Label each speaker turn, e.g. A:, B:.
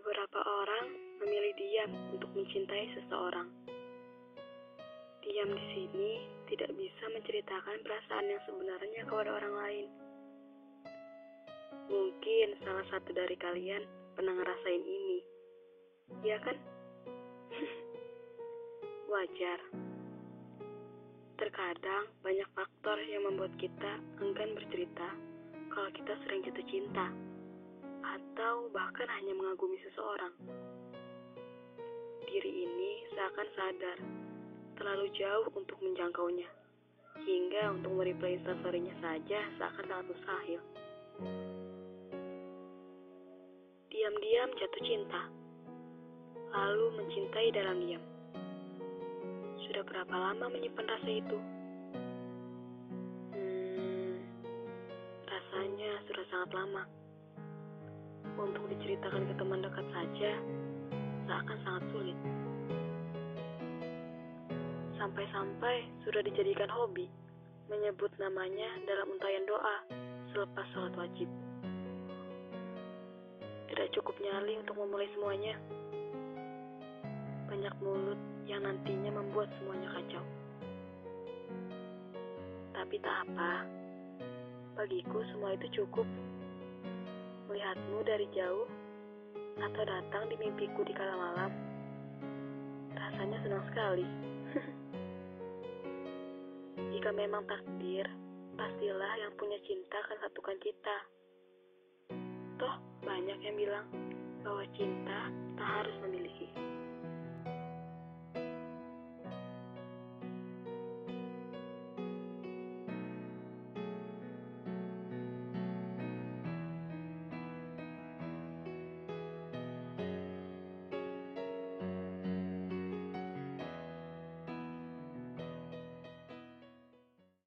A: Beberapa orang memilih diam untuk mencintai seseorang. Diam di sini tidak bisa menceritakan perasaan yang sebenarnya kepada orang lain. Mungkin salah satu dari kalian pernah ngerasain ini. Ya kan? Wajar. Terkadang banyak faktor yang membuat kita enggan bercerita kalau kita sering jatuh cinta atau bahkan hanya mengagumi seseorang. Diri ini seakan sadar terlalu jauh untuk menjangkaunya, hingga untuk mereplay instastory-nya saja seakan sangat mustahil. Diam-diam jatuh cinta, lalu mencintai dalam diam. Sudah berapa lama menyimpan rasa itu? Hmm, rasanya sudah sangat lama untuk diceritakan ke teman dekat saja seakan sangat sulit. Sampai-sampai sudah dijadikan hobi menyebut namanya dalam untayan doa selepas sholat wajib. Tidak cukup nyali untuk memulai semuanya. Banyak mulut yang nantinya membuat semuanya kacau. Tapi tak apa, bagiku semua itu cukup melihatmu dari jauh atau datang di mimpiku di kala malam. Rasanya senang sekali. Jika memang takdir, pastilah yang punya cinta akan satukan kita. Toh banyak yang bilang bahwa cinta tak harus memiliki.